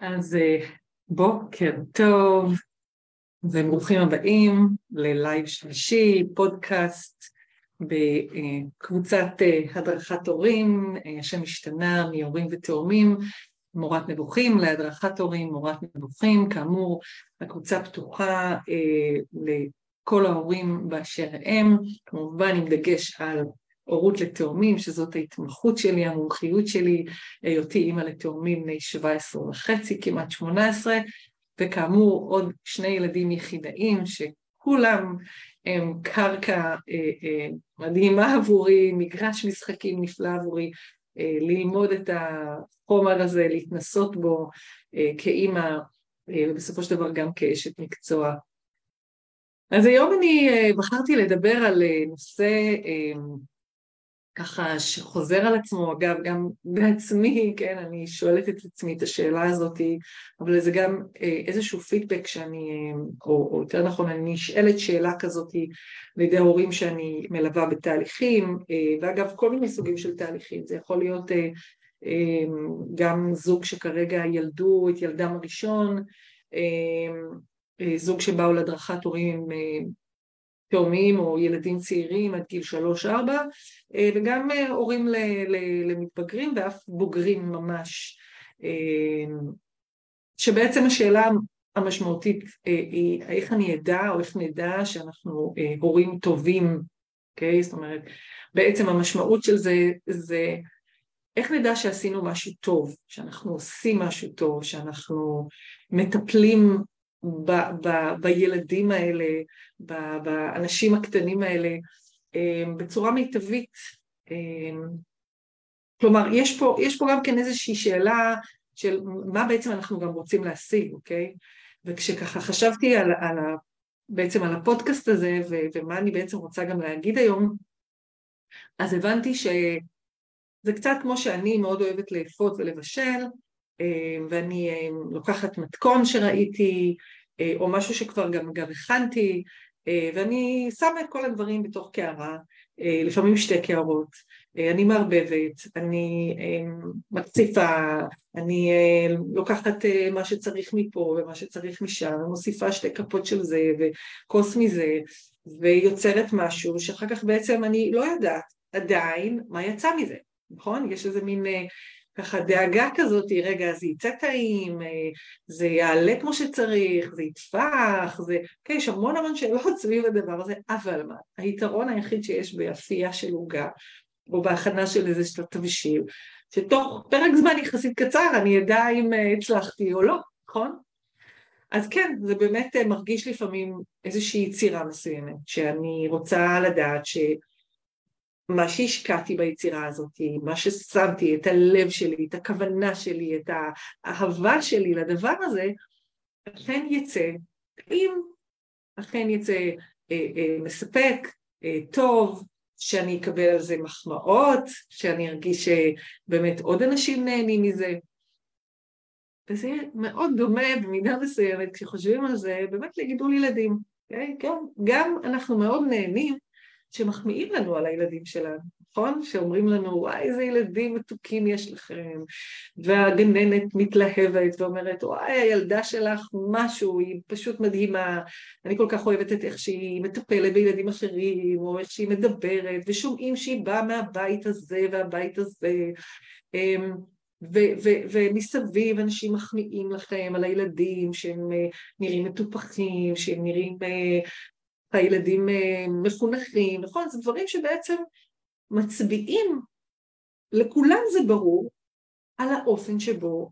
אז אה, בוקר טוב וברוכים הבאים ללייב שלישי, פודקאסט בקבוצת אה, הדרכת הורים, אה, השם השתנה מהורים ותאומים, מורת נבוכים להדרכת הורים, מורת נבוכים, כאמור הקבוצה פתוחה לכל ההורים באשר הם, כמובן עם דגש על הורות לתאומים, שזאת ההתמחות שלי, המומחיות שלי, היותי אימא לתאומים בני 17 וחצי, כמעט 18, וכאמור עוד שני ילדים יחידאים שכולם הם קרקע אה, אה, מדהימה עבורי, מגרש משחקים נפלא עבורי, אה, ללמוד את החומר הזה, להתנסות בו אה, כאימא, אה, ובסופו של דבר גם כאשת מקצוע. אז היום אני אה, בחרתי לדבר על אה, נושא אה, ככה שחוזר על עצמו, אגב, גם בעצמי, כן, אני שואלת את עצמי את השאלה הזאת, אבל זה גם אה, איזשהו פידבק שאני, אה, או, או יותר נכון, אני נשאלת שאלה כזאת על ידי הורים שאני מלווה בתהליכים, אה, ואגב, כל מיני סוגים של תהליכים, זה יכול להיות גם זוג שכרגע ילדו את ילדם הראשון, זוג שבאו להדרכת הורים תאומים או ילדים צעירים עד גיל שלוש-ארבע, אה, וגם אה, הורים למתבגרים ואף בוגרים ממש. אה, שבעצם השאלה המשמעותית היא איך אני אדע או איך נדע שאנחנו הורים טובים, אוקיי? Okay? זאת אומרת, בעצם המשמעות של זה זה איך נדע שעשינו משהו טוב, שאנחנו עושים משהו טוב, שאנחנו מטפלים ב, ב, בילדים האלה, ב, באנשים הקטנים האלה, אמ, בצורה מיטבית. אמ, כלומר, יש פה, יש פה גם כן איזושהי שאלה של מה בעצם אנחנו גם רוצים להשיג, אוקיי? וכשככה חשבתי על, על ה, בעצם על הפודקאסט הזה ו, ומה אני בעצם רוצה גם להגיד היום, אז הבנתי שזה קצת כמו שאני מאוד אוהבת לאפות ולבשל, ואני אמ, לוקחת מתכון שראיתי, אה, או משהו שכבר גם, גם הכנתי, אה, ואני שמה את כל הדברים בתוך קערה, אה, לפעמים שתי קערות, אני מערבבת, אני אמ, מקציפה, אני לוקחת מה שצריך מפה ומה שצריך משם, מוסיפה שתי כפות של זה וכוס מזה, ויוצרת משהו שאחר כך בעצם אני לא יודעת עדיין מה יצא מזה, נכון? יש איזה מין ככה דאגה כזאת, רגע, זה יצא טעים, אה, זה יעלה כמו שצריך, זה יטפח, זה... כן, יש המון המון שאלות סביב הדבר הזה, אבל מה, היתרון היחיד שיש באפייה של עוגה, או בהכנה של איזה תבשיל, שתוך פרק זמן יחסית קצר אני אדע אם אה, הצלחתי או לא, נכון? אז כן, זה באמת אה, מרגיש לפעמים איזושהי יצירה מסוימת, שאני רוצה לדעת ש... מה שהשקעתי ביצירה הזאת, מה ששמתי, את הלב שלי, את הכוונה שלי, את האהבה שלי לדבר הזה, אכן יצא טעים, אכן יצא אה, אה, מספק, אה, טוב, שאני אקבל על זה מחמאות, שאני ארגיש שבאמת עוד אנשים נהנים מזה. וזה מאוד דומה במידה מסוימת, כשחושבים על זה, באמת לגידול ילדים. Okay? כן, כן, גם אנחנו מאוד נהנים שמחמיאים לנו על הילדים שלנו, נכון? שאומרים לנו, וואי, איזה ילדים מתוקים יש לכם, והגננת מתלהבת ואומרת, וואי, הילדה שלך משהו, היא פשוט מדהימה, אני כל כך אוהבת את איך שהיא מטפלת בילדים אחרים, או איך שהיא מדברת, ושומעים שהיא באה מהבית הזה והבית הזה. אמ, ו- ו- ומסביב אנשים מחמיאים לכם על הילדים שהם אה, נראים מטופחים, שהם נראים אה, הילדים אה, מחונכים, נכון? זה דברים שבעצם מצביעים, לכולם זה ברור, על האופן שבו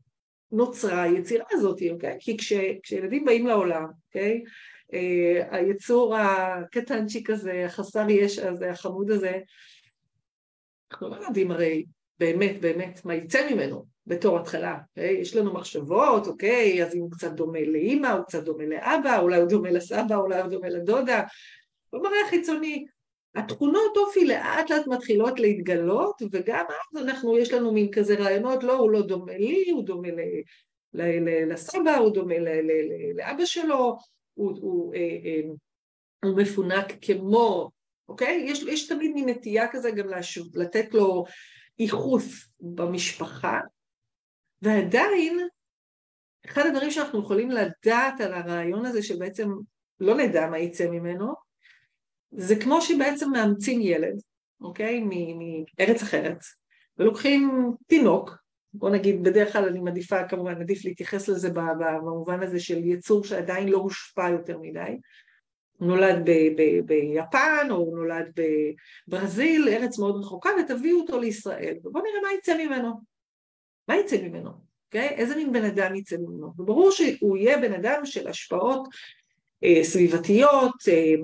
נוצרה היצירה הזאת, אוקיי? כי כש, כשילדים באים לעולם, אוקיי? אה, היצור הקטנצ'יק הזה, החסר ישע הזה, החמוד הזה, אנחנו לא יודעים הרי באמת באמת מה יצא ממנו בתור התחלה, אוקיי? יש לנו מחשבות, אוקיי, אז אם הוא קצת דומה לאימא, הוא קצת דומה לאבא, אולי הוא דומה לסבא, אולי הוא דומה לדודה, במראה החיצוני. התכונות אופי לאט לאט מתחילות להתגלות, וגם אז אנחנו, יש לנו מין כזה רעיונות, לא, הוא לא דומה לי, הוא דומה ל, ל, ל, לסבא, הוא דומה ל, ל, ל, לאבא שלו, הוא, הוא, אה, אה, הוא מפונק כמו, אוקיי? יש, יש תמיד מין נטייה כזה גם לש, לתת לו ייחוס במשפחה, ועדיין אחד הדברים שאנחנו יכולים לדעת על הרעיון הזה שבעצם לא נדע מה יצא ממנו, זה כמו שבעצם מאמצים ילד, אוקיי? מארץ אחרת, ולוקחים תינוק, בוא נגיד, בדרך כלל אני מעדיפה, כמובן עדיף להתייחס לזה במובן הזה של יצור שעדיין לא הושפע יותר מדי, הוא נולד ב- ב- ביפן או הוא נולד בברזיל, ארץ מאוד רחוקה, ותביאו אותו לישראל, ובואו נראה מה יצא ממנו. מה יצא ממנו? Okay? אוקיי? איזה מין בן אדם יצא ממנו? וברור שהוא יהיה בן אדם של השפעות אה, סביבתיות, אה,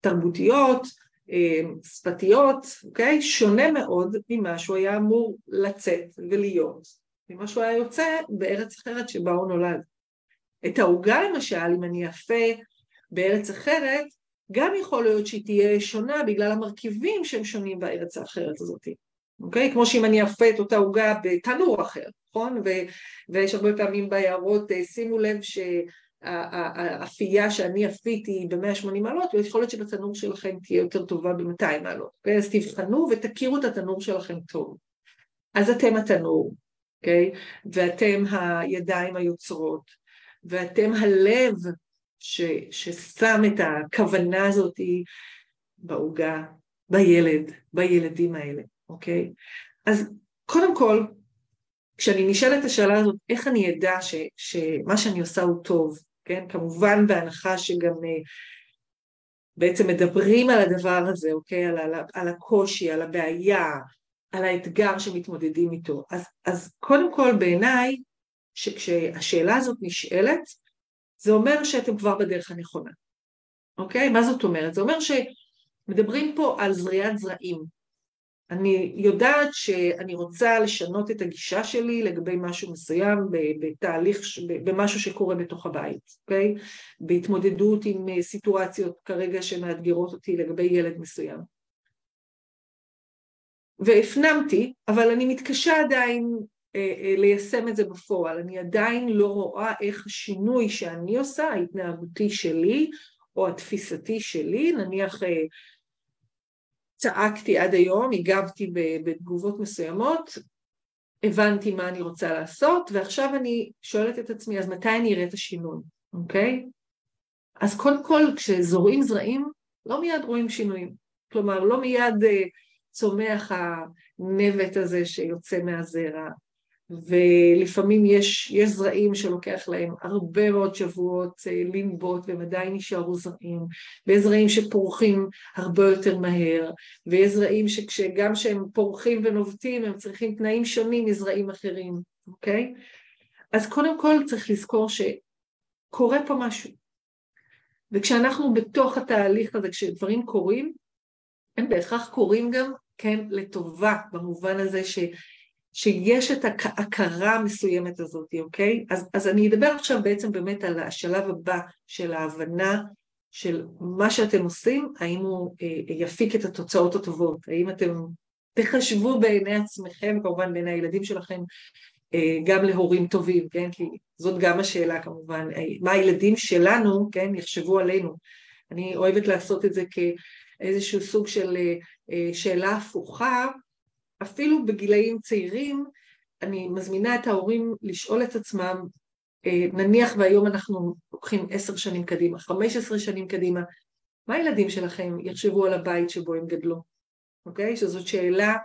תרבותיות, אה, שפתיות, אוקיי? שונה מאוד ממה שהוא היה אמור לצאת ולהיות, ממה שהוא היה יוצא בארץ אחרת שבה הוא נולד. את העוגה למשל, אם אני אפה בארץ אחרת, גם יכול להיות שהיא תהיה שונה בגלל המרכיבים שהם שונים בארץ האחרת הזאת, אוקיי? כמו שאם אני אפה את אותה עוגה בתנור אחר, נכון? ו- ויש הרבה פעמים ביערות, אה, שימו לב ש... האפייה שאני אפיתי ב-180 מעלות, ויכול להיות שבתנור שלכם תהיה יותר טובה ב-200 מעלות. אוקיי? אז תבחנו ותכירו את התנור שלכם טוב. אז אתם התנור, אוקיי? ואתם הידיים היוצרות, ואתם הלב ש, ששם את הכוונה הזאת בעוגה, בילד, בילדים האלה, אוקיי? אז קודם כל, כשאני נשאלת השאלה הזאת, איך אני אדע ש, שמה שאני עושה הוא טוב, כן? כמובן בהנחה שגם אה, בעצם מדברים על הדבר הזה, אוקיי? על, על, על הקושי, על הבעיה, על האתגר שמתמודדים איתו. אז, אז קודם כל בעיניי, שכשהשאלה הזאת נשאלת, זה אומר שאתם כבר בדרך הנכונה, אוקיי? מה זאת אומרת? זה אומר שמדברים פה על זריעת זרעים, אני יודעת שאני רוצה לשנות את הגישה שלי לגבי משהו מסוים בתהליך, במשהו שקורה בתוך הבית, אוקיי? בהתמודדות עם אה, סיטואציות כרגע שמאתגרות אותי לגבי ילד מסוים. והפנמתי, אבל אני מתקשה עדיין ליישם את זה בפועל, אני עדיין לא רואה איך השינוי שאני עושה, ההתנהגותי שלי או התפיסתי שלי, נניח אה, צעקתי עד היום, הגבתי בתגובות מסוימות, הבנתי מה אני רוצה לעשות, ועכשיו אני שואלת את עצמי, אז מתי אני אראה את השינוי, אוקיי? אז קודם כל, כשזורעים זרעים, לא מיד רואים שינויים. כלומר, לא מיד צומח הנבט הזה שיוצא מהזרע, ולפעמים יש, יש זרעים שלוקח להם הרבה מאוד שבועות אה, לנבוט והם עדיין נשארו זרעים, ויש זרעים שפורחים הרבה יותר מהר, ויש זרעים שגם כשהם פורחים ונובטים הם צריכים תנאים שונים מזרעים אחרים, אוקיי? אז קודם כל צריך לזכור שקורה פה משהו. וכשאנחנו בתוך התהליך הזה, כשדברים קורים, הם בהכרח קורים גם, כן, לטובה, במובן הזה ש... שיש את ההכרה המסוימת הזאת, אוקיי? אז, אז אני אדבר עכשיו בעצם באמת על השלב הבא של ההבנה של מה שאתם עושים, האם הוא אה, יפיק את התוצאות הטובות, האם אתם תחשבו בעיני עצמכם, כמובן בעיני הילדים שלכם, אה, גם להורים טובים, כן? כי זאת גם השאלה כמובן, אה, מה הילדים שלנו, כן, יחשבו עלינו. אני אוהבת לעשות את זה כאיזשהו סוג של שאלה הפוכה, אפילו בגילאים צעירים, אני מזמינה את ההורים לשאול את עצמם, אה, נניח והיום אנחנו לוקחים עשר שנים קדימה, חמש עשרה שנים קדימה, מה הילדים שלכם יחשבו על הבית שבו הם גדלו, אוקיי? שזאת שאלה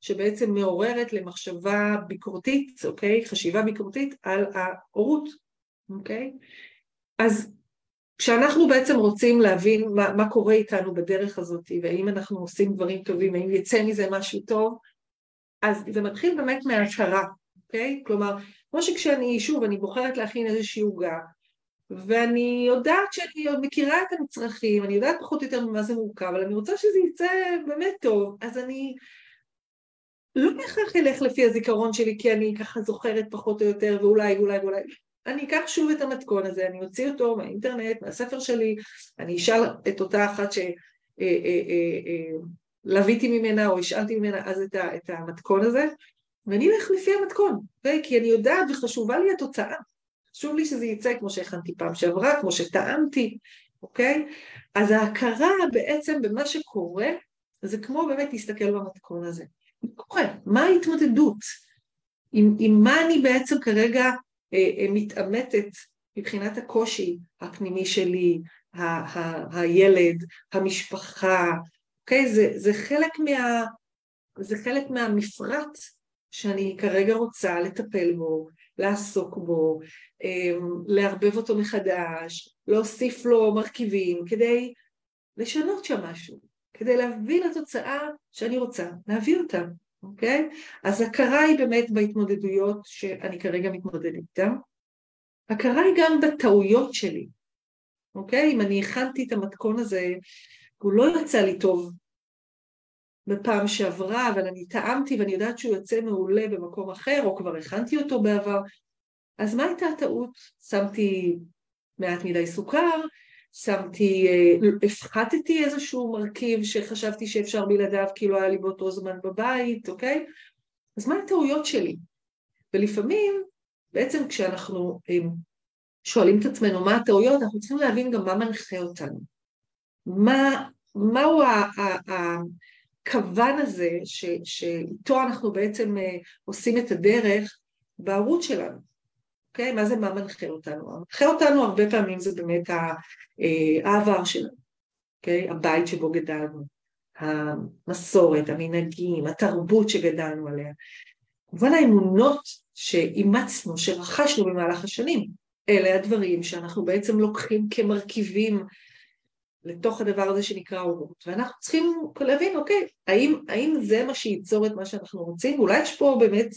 שבעצם מעוררת למחשבה ביקורתית, אוקיי? חשיבה ביקורתית על ההורות, אוקיי? אז כשאנחנו בעצם רוצים להבין מה, מה קורה איתנו בדרך הזאת, והאם אנחנו עושים דברים טובים, האם יצא מזה משהו טוב, אז זה מתחיל באמת מההכרה, אוקיי? כלומר, כמו שכשאני, שוב, אני בוחרת להכין איזושהי עוגה, ואני יודעת שאני עוד מכירה את המצרכים, אני יודעת פחות או יותר ממה זה מורכב, אבל אני רוצה שזה יצא באמת טוב, אז אני לא בהכרח אלך לפי הזיכרון שלי, כי אני ככה זוכרת פחות או יותר, ואולי, אולי, אולי, אני אקח שוב את המתכון הזה, אני אוציא אותו מהאינטרנט, מהספר שלי, אני אשאל את אותה אחת ש... אה, אה, אה, לוויתי ממנה או השאלתי ממנה אז את, ה, את המתכון הזה, ואני אלך לפי המתכון? אוקיי? כי אני יודעת וחשובה לי התוצאה. חשוב לי שזה יצא כמו שהכנתי פעם שעברה, כמו שטעמתי, אוקיי? אז ההכרה בעצם במה שקורה, זה כמו באמת להסתכל במתכון הזה. מה קורה? מה ההתמודדות? עם, עם מה אני בעצם כרגע מתעמתת מבחינת הקושי הפנימי שלי, ה- ה- הילד, המשפחה, אוקיי? זה, זה, חלק מה, זה חלק מהמפרט שאני כרגע רוצה לטפל בו, לעסוק בו, לערבב אותו מחדש, להוסיף לו מרכיבים, כדי לשנות שם משהו, כדי להביא לתוצאה שאני רוצה להביא אותה, אוקיי? אז הכרה היא באמת בהתמודדויות שאני כרגע מתמודדת איתן. הכרה היא גם בטעויות שלי, אוקיי? אם אני הכנתי את המתכון הזה, הוא לא יצא לי טוב בפעם שעברה, אבל אני טעמתי ואני יודעת שהוא יוצא מעולה במקום אחר, או כבר הכנתי אותו בעבר, אז מה הייתה הטעות? שמתי מעט מדי סוכר, שמתי, אה, הפחתתי איזשהו מרכיב שחשבתי שאפשר בלעדיו כי לא היה לי באותו זמן בבית, אוקיי? אז מה הטעויות שלי? ולפעמים, בעצם כשאנחנו אה, שואלים את עצמנו מה הטעויות, אנחנו צריכים להבין גם מה מנחה אותנו. מה, מהו הכוון הזה ש, שאיתו אנחנו בעצם אה, עושים את הדרך בערוץ שלנו. אוקיי? מה זה מה מנחה אותנו? מנחה אותנו הרבה פעמים זה באמת אה, העבר שלנו, אוקיי? הבית שבו גדלנו, המסורת, המנהגים, התרבות שגדלנו עליה. כמובן האמונות שאימצנו, שרכשנו במהלך השנים, אלה הדברים שאנחנו בעצם לוקחים כמרכיבים לתוך הדבר הזה שנקרא הורות, ואנחנו צריכים להבין, אוקיי, האם, האם זה מה שייצור את מה שאנחנו רוצים? אולי יש פה באמת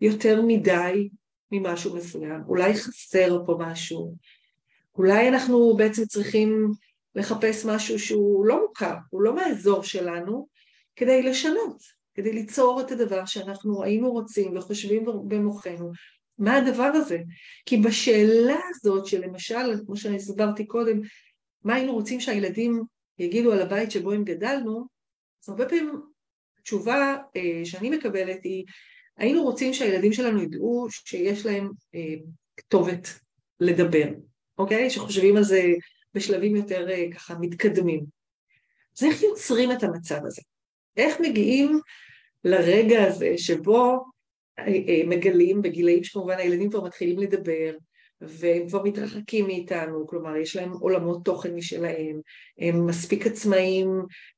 יותר מדי ממשהו מסוים, אולי חסר פה משהו, אולי אנחנו בעצם צריכים לחפש משהו שהוא לא מוכר, הוא לא מהאזור שלנו, כדי לשנות, כדי ליצור את הדבר שאנחנו היינו רוצים וחושבים במוחנו, מה הדבר הזה? כי בשאלה הזאת שלמשל, כמו שאני הסברתי קודם, מה היינו רוצים שהילדים יגידו על הבית שבו הם גדלנו, אז הרבה פעמים התשובה אה, שאני מקבלת היא היינו רוצים שהילדים שלנו ידעו שיש להם אה, כתובת לדבר, אוקיי? שחושבים על זה בשלבים יותר אה, ככה מתקדמים. אז איך יוצרים את המצב הזה? איך מגיעים לרגע הזה שבו אה, אה, מגלים בגילאים שכמובן הילדים כבר מתחילים לדבר, והם כבר מתרחקים מאיתנו, כלומר יש להם עולמות תוכן משלהם, הם מספיק עצמאים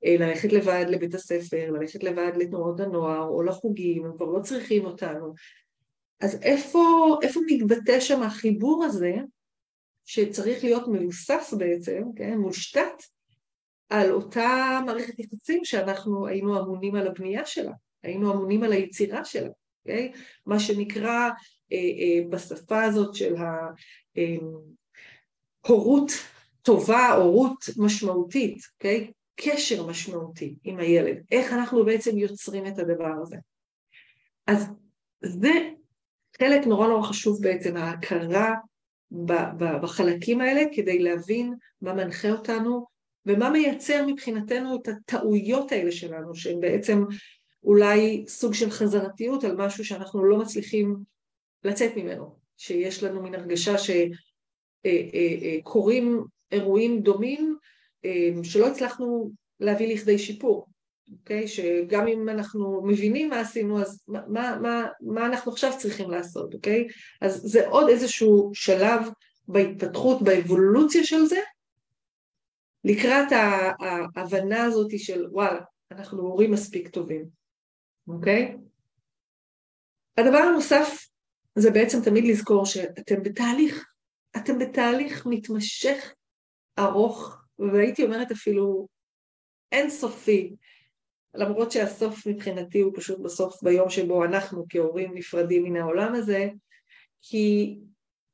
אה, ללכת לבד לבית הספר, ללכת לבד לתנועות הנוער או לחוגים, הם כבר לא צריכים אותנו. אז איפה, איפה מתבטא שם החיבור הזה, שצריך להיות מבוסס בעצם, כן, מושתת, על אותה מערכת יחסים שאנחנו היינו אמונים על הבנייה שלה, היינו אמונים על היצירה שלה, okay? מה שנקרא בשפה הזאת של אה, טובה, הורות משמעותית, אוקיי? קשר משמעותי עם הילד, איך אנחנו בעצם יוצרים את הדבר הזה. אז זה חלק נורא נורא חשוב בעצם, ההכרה בחלקים האלה כדי להבין מה מנחה אותנו ומה מייצר מבחינתנו את הטעויות האלה שלנו, שהן בעצם אולי סוג של חזרתיות על משהו שאנחנו לא מצליחים לצאת ממנו, שיש לנו מין הרגשה שקורים אה, אה, אה, אירועים דומים שלא הצלחנו להביא לכדי שיפור, אוקיי? שגם אם אנחנו מבינים מה עשינו, אז מה, מה, מה אנחנו עכשיו צריכים לעשות, אוקיי? אז זה עוד איזשהו שלב בהתפתחות, באבולוציה של זה, לקראת ההבנה הזאת של וואלה, אנחנו הורים מספיק טובים, אוקיי? הדבר הנוסף זה בעצם תמיד לזכור שאתם בתהליך, אתם בתהליך מתמשך, ארוך, והייתי אומרת אפילו אינסופי, למרות שהסוף מבחינתי הוא פשוט בסוף ביום שבו אנחנו כהורים נפרדים מן העולם הזה, כי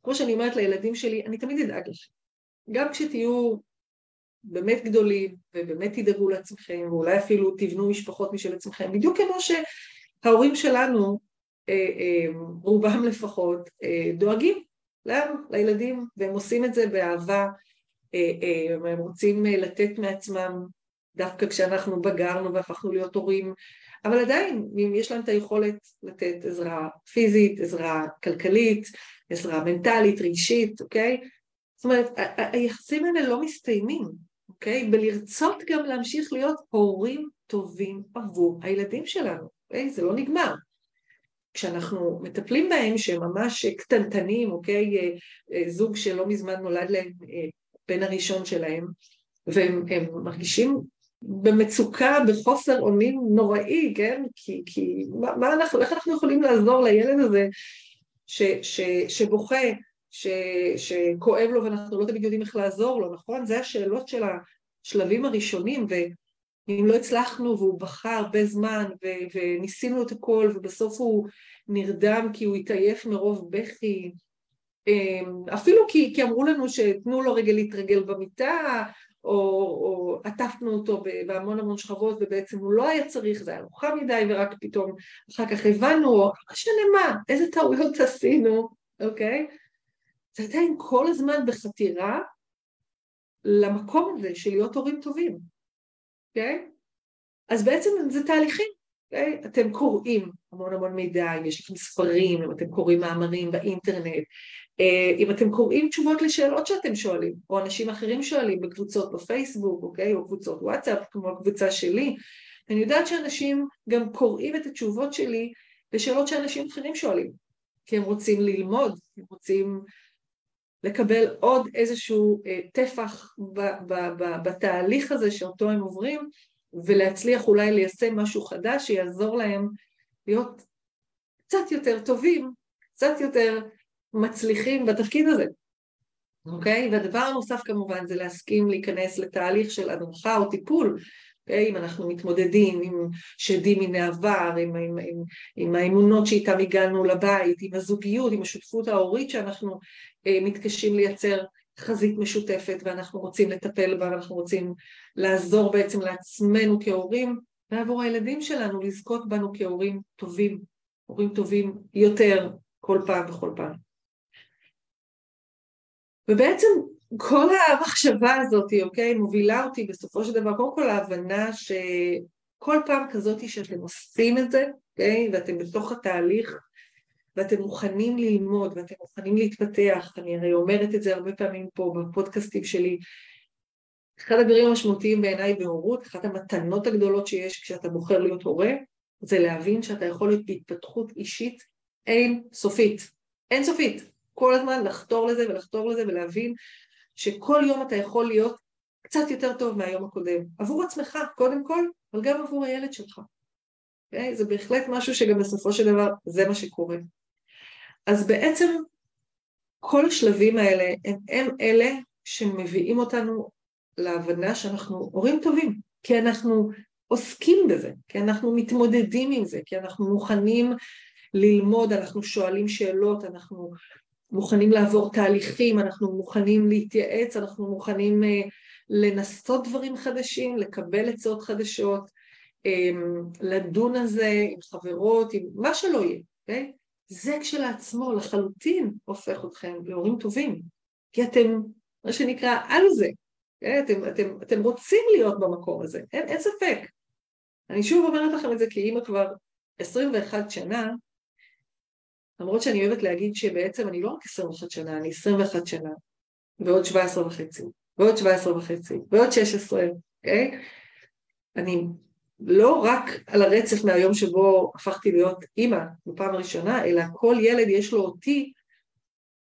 כמו שאני אומרת לילדים שלי, אני תמיד אדאג לכם. גם כשתהיו באמת גדולים ובאמת תדאגו לעצמכם, ואולי אפילו תבנו משפחות משל עצמכם, בדיוק כמו שההורים שלנו רובם לפחות, אה, דואגים להם, לילדים, והם עושים את זה באהבה, והם רוצים לתת מעצמם דווקא כשאנחנו בגרנו והפכנו להיות הורים, אבל עדיין, אם יש להם את היכולת לתת עזרה פיזית, עזרה כלכלית, עזרה מנטלית, רגשית, אוקיי? זאת אומרת, היחסים האלה לא מסתיימים, אוקיי? בלרצות גם להמשיך להיות הורים טובים עבור הילדים שלנו, אוקיי? זה לא נגמר. כשאנחנו מטפלים בהם שהם ממש קטנטנים, אוקיי, זוג שלא מזמן נולד להם בן הראשון שלהם, והם מרגישים במצוקה, בחוסר אונים נוראי, כן? כי, כי מה, מה אנחנו, איך אנחנו יכולים לעזור לילד הזה ש, ש, שבוכה, ש, שכואב לו ואנחנו לא תמיד יודעים איך לעזור לו, נכון? זה השאלות של השלבים הראשונים, ואם לא הצלחנו והוא בכה הרבה זמן ו, וניסינו את הכל ובסוף הוא נרדם כי הוא התעייף מרוב בכי, אמ, אפילו כי, כי אמרו לנו שתנו לו רגע להתרגל במיטה, או, או עטפנו אותו בהמון המון שכבות ובעצם הוא לא היה צריך, זה היה נוחה מדי ורק פתאום אחר כך הבנו, או לא משנה מה, איזה טעויות עשינו, אוקיי? זה עדיין כל הזמן בחתירה למקום הזה של להיות הורים טובים, אוקיי? אז בעצם זה תהליכים, אוקיי? אתם קוראים המון המון מידע, אם יש לכם ספרים, אם אתם קוראים מאמרים באינטרנט, אה, אם אתם קוראים תשובות לשאלות שאתם שואלים, או אנשים אחרים שואלים בקבוצות בפייסבוק, אוקיי? או קבוצות וואטסאפ, כמו הקבוצה שלי, אני יודעת שאנשים גם קוראים את התשובות שלי לשאלות שאנשים אחרים שואלים, כי הם רוצים ללמוד, הם רוצים לקבל עוד איזשהו אה, טפח בתהליך הזה שאותו הם עוברים, ולהצליח אולי ליישם משהו חדש שיעזור להם להיות קצת יותר טובים, קצת יותר מצליחים בתפקיד הזה, אוקיי? והדבר הנוסף כמובן זה להסכים להיכנס לתהליך של הדרכה או טיפול? אם אנחנו מתמודדים עם שדים מן העבר, עם, עם, עם, עם האמונות שאיתם הגענו לבית, עם הזוגיות, עם השותפות ההורית שאנחנו אה, מתקשים לייצר חזית משותפת ואנחנו רוצים לטפל בה ואנחנו רוצים לעזור בעצם לעצמנו כהורים ועבור הילדים שלנו לזכות בנו כהורים טובים, הורים טובים יותר כל פעם וכל פעם. ובעצם כל המחשבה הזאת, אוקיי, מובילה אותי בסופו של דבר, קודם כל להבנה שכל פעם כזאת שאתם עושים את זה, אוקיי, ואתם בתוך התהליך, ואתם מוכנים ללמוד, ואתם מוכנים להתפתח, אני הרי אומרת את זה הרבה פעמים פה בפודקאסטים שלי, אחד הדברים המשמעותיים בעיניי בהורות, אחת המתנות הגדולות שיש כשאתה בוחר להיות הורה, זה להבין שאתה יכול להיות בהתפתחות אישית אין סופית, אין סופית. כל הזמן לחתור לזה ולחתור לזה ולהבין שכל יום אתה יכול להיות קצת יותר טוב מהיום הקודם, עבור עצמך קודם כל, אבל גם עבור הילד שלך. Okay? אוקיי? זה בהחלט משהו שגם בסופו של דבר זה מה שקורה. אז בעצם כל השלבים האלה הם, הם אלה שמביאים אותנו להבנה שאנחנו הורים טובים, כי אנחנו עוסקים בזה, כי אנחנו מתמודדים עם זה, כי אנחנו מוכנים ללמוד, אנחנו שואלים שאלות, אנחנו מוכנים לעבור תהליכים, אנחנו מוכנים להתייעץ, אנחנו מוכנים uh, לנסות דברים חדשים, לקבל עצות חדשות, um, לדון על זה עם חברות, עם מה שלא יהיה, okay? אוקיי? זה כשלעצמו לחלוטין הופך אתכם להורים טובים, כי אתם, מה שנקרא, על זה, okay? אוקיי? אתם, אתם, אתם רוצים להיות במקום הזה, אין, אין ספק. אני שוב אומרת לכם את זה כאימא כבר 21 שנה, למרות שאני אוהבת להגיד שבעצם אני לא רק 21 שנה, אני 21 שנה, ועוד 17 וחצי, ועוד 17 וחצי, ועוד 16, אוקיי? אני לא רק על הרצף מהיום שבו הפכתי להיות אימא בפעם הראשונה, אלא כל ילד יש לו אותי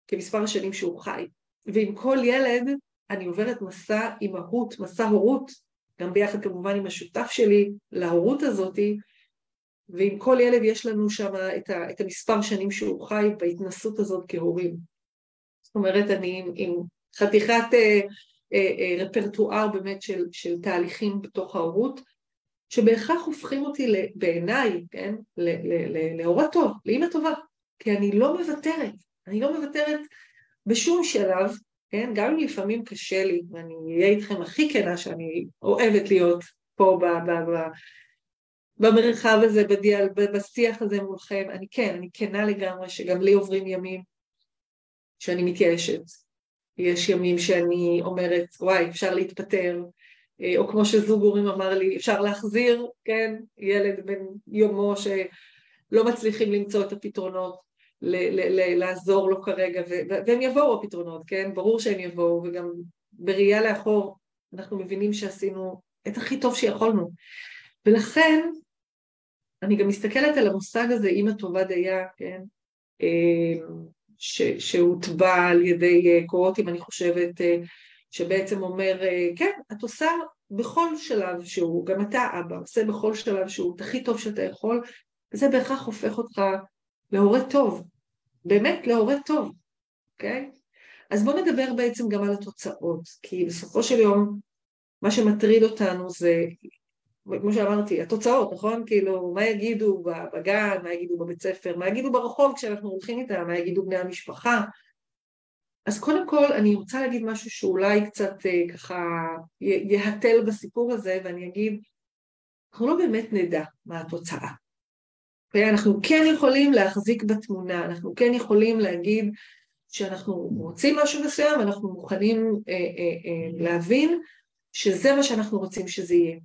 כמספר השנים שהוא חי. ועם כל ילד אני עוברת מסע אימהות, מסע הורות, גם ביחד כמובן עם השותף שלי להורות הזאתי, ועם כל ילד יש לנו שם את, ה, את המספר שנים שהוא חי בהתנסות הזאת כהורים. זאת אומרת, אני עם, עם חתיכת אה, אה, אה, רפרטואר באמת של, של תהליכים בתוך ההורות, שבהכרח הופכים אותי בעיניי, כן, להורה טוב, לאמא טובה, כי אני לא מוותרת, אני לא מוותרת בשום שלב, כן, גם אם לפעמים קשה לי, ואני אהיה איתכם הכי כנה שאני אוהבת להיות פה ב, ב, ב, במרחב הזה, בדיאל, בשיח הזה מולכם, אני כן, אני כנה לגמרי שגם לי עוברים ימים שאני מתייאשת. יש ימים שאני אומרת, וואי, אפשר להתפטר, אה, או כמו שזוג הורים אמר לי, אפשר להחזיר, כן, ילד בן יומו שלא מצליחים למצוא את הפתרונות, ל- ל- ל- לעזור לו כרגע, ו- והם יבואו הפתרונות, כן, ברור שהם יבואו, וגם בראייה לאחור אנחנו מבינים שעשינו את הכי טוב שיכולנו. ולכן אני גם מסתכלת על המושג הזה, אימא טובה דייה, כן? אה, שהוטבע על ידי קורותים, אני חושבת, שבעצם אומר, כן, את עושה בכל שלב שהוא, גם אתה אבא, עושה בכל שלב שהוא את הכי טוב שאתה יכול, וזה בהכרח הופך אותך להורה טוב, באמת להורה טוב, אוקיי? אז בואו נדבר בעצם גם על התוצאות, כי בסופו של יום מה שמטריד אותנו זה, כמו שאמרתי, התוצאות, נכון? כאילו, מה יגידו בגן, מה יגידו בבית ספר, מה יגידו ברחוב כשאנחנו הולכים איתם, מה יגידו בני המשפחה. אז קודם כל אני רוצה להגיד משהו שאולי קצת אה, ככה יהתל בסיפור הזה, ואני אגיד, אנחנו לא באמת נדע מה התוצאה. אנחנו כן יכולים להחזיק בתמונה, אנחנו כן יכולים להגיד שאנחנו רוצים משהו מסוים, אנחנו מוכנים אה, אה, אה, להבין שזה מה שאנחנו רוצים שזה יהיה,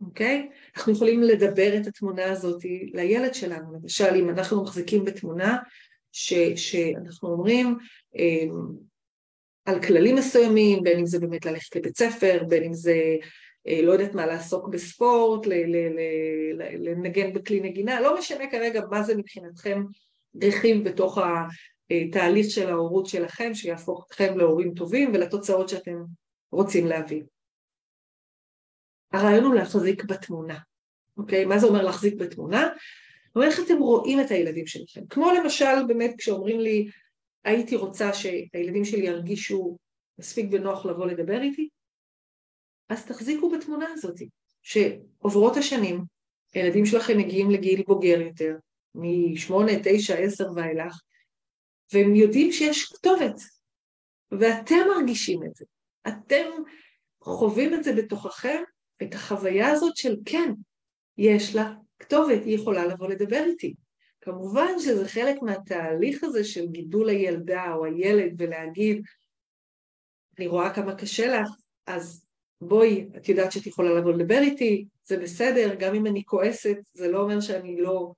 אוקיי? אנחנו יכולים לדבר את התמונה הזאת לילד שלנו, למשל אם אנחנו מחזיקים בתמונה ש, שאנחנו אומרים אה, על כללים מסוימים, בין אם זה באמת ללכת לבית ספר, בין אם זה אה, לא יודעת מה, לעסוק בספורט, לנגן בכלי נגינה, לא משנה כרגע מה זה מבחינתכם רכיב בתוך התהליך של ההורות שלכם, שיהפוך אתכם להורים טובים ולתוצאות שאתם רוצים להביא. הרעיון הוא להחזיק בתמונה, אוקיי? מה זה אומר להחזיק בתמונה? אומר איך אתם רואים את הילדים שלכם. כמו למשל באמת כשאומרים לי הייתי רוצה שהילדים שלי ירגישו מספיק בנוח לבוא לדבר איתי, אז תחזיקו בתמונה הזאת, שעוברות השנים, הילדים שלכם מגיעים לגיל בוגר יותר, משמונה, תשע, עשר ואילך, והם יודעים שיש כתובת, ואתם מרגישים את זה. אתם חווים את זה בתוככם, את החוויה הזאת של כן, יש לה כתובת, היא יכולה לבוא לדבר איתי. כמובן שזה חלק מהתהליך הזה של גידול הילדה או הילד ולהגיד, אני רואה כמה קשה לך, אז בואי, את יודעת שאת יכולה לבוא לדבר איתי, זה בסדר, גם אם אני כועסת, זה לא אומר שאני לא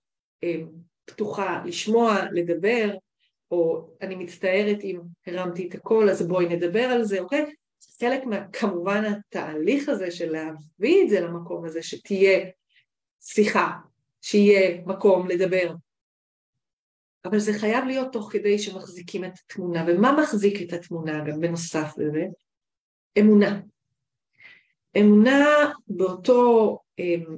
אה, פתוחה לשמוע, לדבר, או אני מצטערת אם הרמתי את הקול, אז בואי נדבר על זה, אוקיי? חלק מה, כמובן התהליך הזה של להביא את זה למקום הזה, שתהיה שיחה, שיהיה מקום לדבר. אבל זה חייב להיות תוך כדי שמחזיקים את התמונה, ומה מחזיק את התמונה גם בנוסף לזה? אמונה. אמונה באותו אמ,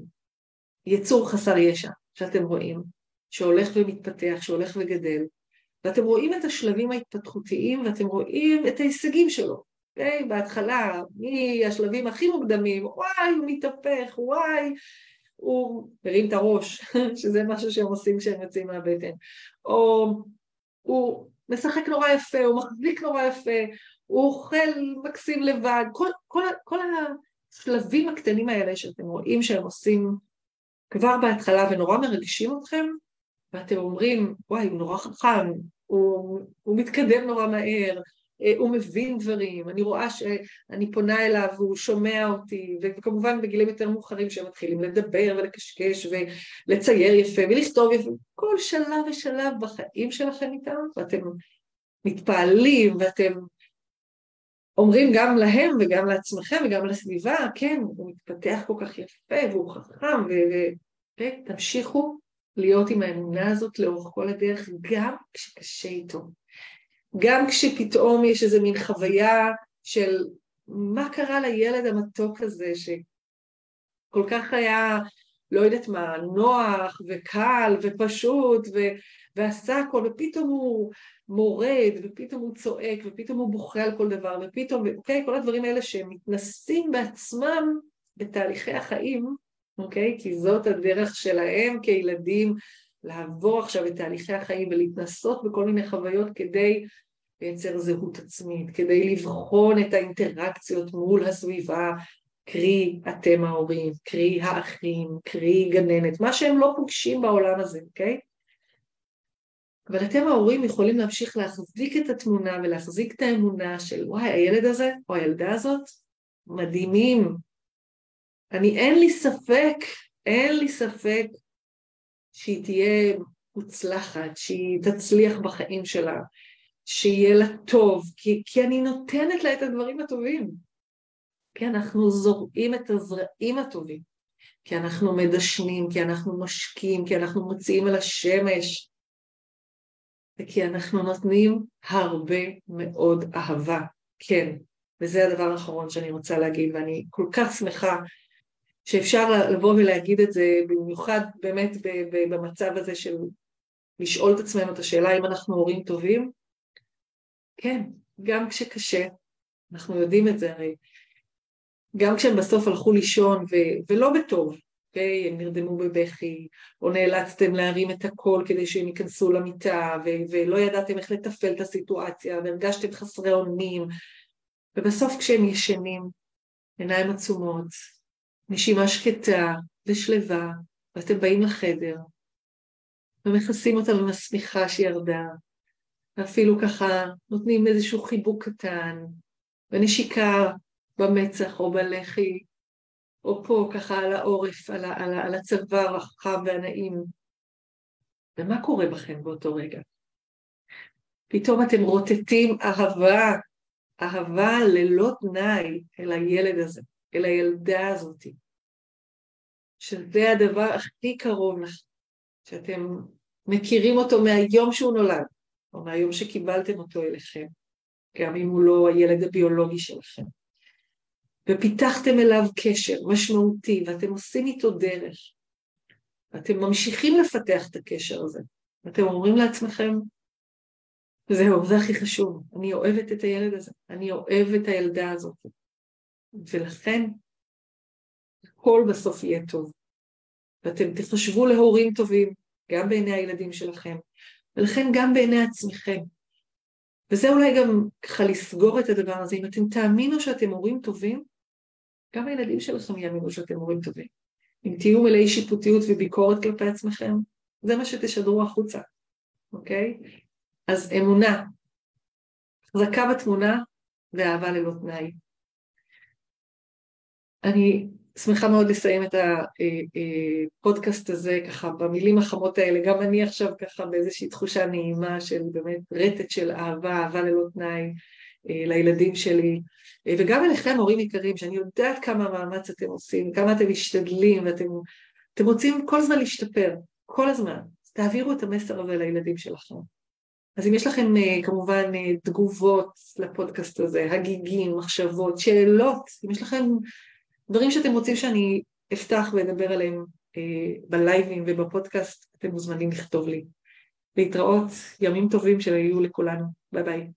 יצור חסר ישע שאתם רואים, שהולך ומתפתח, שהולך וגדל, ואתם רואים את השלבים ההתפתחותיים ואתם רואים את ההישגים שלו. אוקיי? בהתחלה, מהשלבים הכי מוקדמים, וואי, הוא מתהפך, וואי, הוא מרים את הראש, שזה משהו שהם עושים כשהם יוצאים מהבטן, או הוא משחק נורא יפה, הוא מחזיק נורא יפה, הוא אוכל מקסים לבד, כל, כל, כל השלבים הקטנים האלה שאתם רואים שהם עושים כבר בהתחלה ונורא מרגשים אתכם, ואתם אומרים, וואי, הוא נורא חכם, הוא, הוא מתקדם נורא מהר, הוא מבין דברים, אני רואה שאני פונה אליו והוא שומע אותי, וכמובן בגילים יותר מאוחרים שהם מתחילים לדבר ולקשקש ולצייר יפה ולכתוב יפה, כל שלב ושלב בחיים שלכם איתם, ואתם מתפעלים ואתם אומרים גם להם וגם לעצמכם וגם לסביבה, כן, הוא מתפתח כל כך יפה והוא חכם, ותמשיכו להיות עם האמונה הזאת לאורך כל הדרך, גם כשקשה איתו. גם כשפתאום יש איזה מין חוויה של מה קרה לילד המתוק הזה שכל כך היה, לא יודעת מה, נוח וקל ופשוט ו... ועשה הכל, ופתאום הוא מורד, ופתאום הוא צועק, ופתאום הוא בוכה על כל דבר, ופתאום, אוקיי, כל הדברים האלה שהם מתנסים בעצמם בתהליכי החיים, אוקיי? כי זאת הדרך שלהם כילדים לעבור עכשיו את תהליכי החיים ולהתנסות בכל מיני חוויות כדי לייצר זהות עצמית, כדי לבחון את האינטראקציות מול הסביבה, קרי אתם ההורים, קרי האחים, קרי גננת, מה שהם לא פוגשים בעולם הזה, אוקיי? אבל אתם ההורים יכולים להמשיך להחזיק את התמונה ולהחזיק את האמונה של וואי, הילד הזה או הילדה הזאת מדהימים. אני אין לי ספק, אין לי ספק שהיא תהיה מוצלחת, שהיא תצליח בחיים שלה, שיהיה לה טוב, כי, כי אני נותנת לה את הדברים הטובים. כי אנחנו זורעים את הזרעים הטובים. כי אנחנו מדשנים, כי אנחנו משקים, כי אנחנו מוציאים על השמש, וכי אנחנו נותנים הרבה מאוד אהבה, כן. וזה הדבר האחרון שאני רוצה להגיד, ואני כל כך שמחה שאפשר לבוא ולהגיד את זה, במיוחד באמת במצב הזה של לשאול את עצמנו את השאלה אם אנחנו הורים טובים. כן, גם כשקשה, אנחנו יודעים את זה הרי, גם כשהם בסוף הלכו לישון ו- ולא בטוב, אוקיי? הם נרדמו בבכי, או נאלצתם להרים את הקול כדי שהם ייכנסו למיטה, ו- ולא ידעתם איך לתפעל את הסיטואציה, והרגשתם חסרי אונים, ובסוף כשהם ישנים, עיניים עצומות, נשימה שקטה ושלווה, ואתם באים לחדר, ומכסים אותם עם השמיכה שירדה, ואפילו ככה נותנים איזשהו חיבוק קטן, ונשיקה במצח או בלחי, או פה ככה על העורף, על, על, על הצוואר הרחב והנעים. ומה קורה בכם באותו רגע? פתאום אתם רוטטים אהבה, אהבה ללא תנאי אל הילד הזה, אל הילדה הזאת, שזה הדבר הכי קרוב לך, שאתם מכירים אותו מהיום שהוא נולד, או מהיום שקיבלתם אותו אליכם, גם אם הוא לא הילד הביולוגי שלכם. ופיתחתם אליו קשר משמעותי, ואתם עושים איתו דרך, ואתם ממשיכים לפתח את הקשר הזה, ואתם אומרים לעצמכם, זהו, זה הכי חשוב, אני אוהבת את הילד הזה, אני אוהב את הילדה הזאת, ולכן הכל בסוף יהיה טוב. ואתם תחשבו להורים טובים, גם בעיני הילדים שלכם, ולכן גם בעיני עצמכם. וזה אולי גם ככה לסגור את הדבר הזה, אם אתם תאמינו שאתם הורים טובים, גם הילדים שלכם יאמינו שאתם הורים טובים. אם תהיו מלאי שיפוטיות וביקורת כלפי עצמכם, זה מה שתשדרו החוצה, אוקיי? אז אמונה, החזקה בתמונה ואהבה ללא תנאי. אני שמחה מאוד לסיים את הפודקאסט הזה ככה במילים החמות האלה, גם אני עכשיו ככה באיזושהי תחושה נעימה של באמת רטט של אהבה, אהבה ללא תנאי אה, לילדים שלי, אה, וגם אליכם הורים יקרים, שאני יודעת כמה מאמץ אתם עושים, כמה אתם משתדלים ואתם אתם רוצים כל הזמן להשתפר, כל הזמן, תעבירו את המסר הזה לילדים שלכם. אז אם יש לכם אה, כמובן תגובות לפודקאסט הזה, הגיגים, מחשבות, שאלות, אם יש לכם דברים שאתם רוצים שאני אפתח ואדבר עליהם אה, בלייבים ובפודקאסט, אתם מוזמנים לכתוב לי. להתראות, ימים טובים שיהיו לכולנו. ביי ביי.